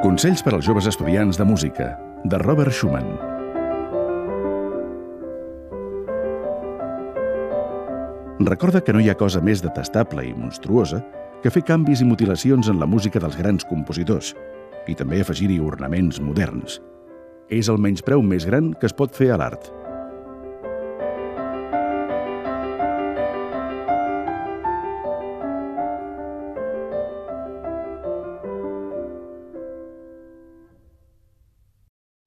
Consells per als joves estudiants de música, de Robert Schumann. Recorda que no hi ha cosa més detestable i monstruosa que fer canvis i mutilacions en la música dels grans compositors i també afegir-hi ornaments moderns. És el menyspreu més gran que es pot fer a l'art.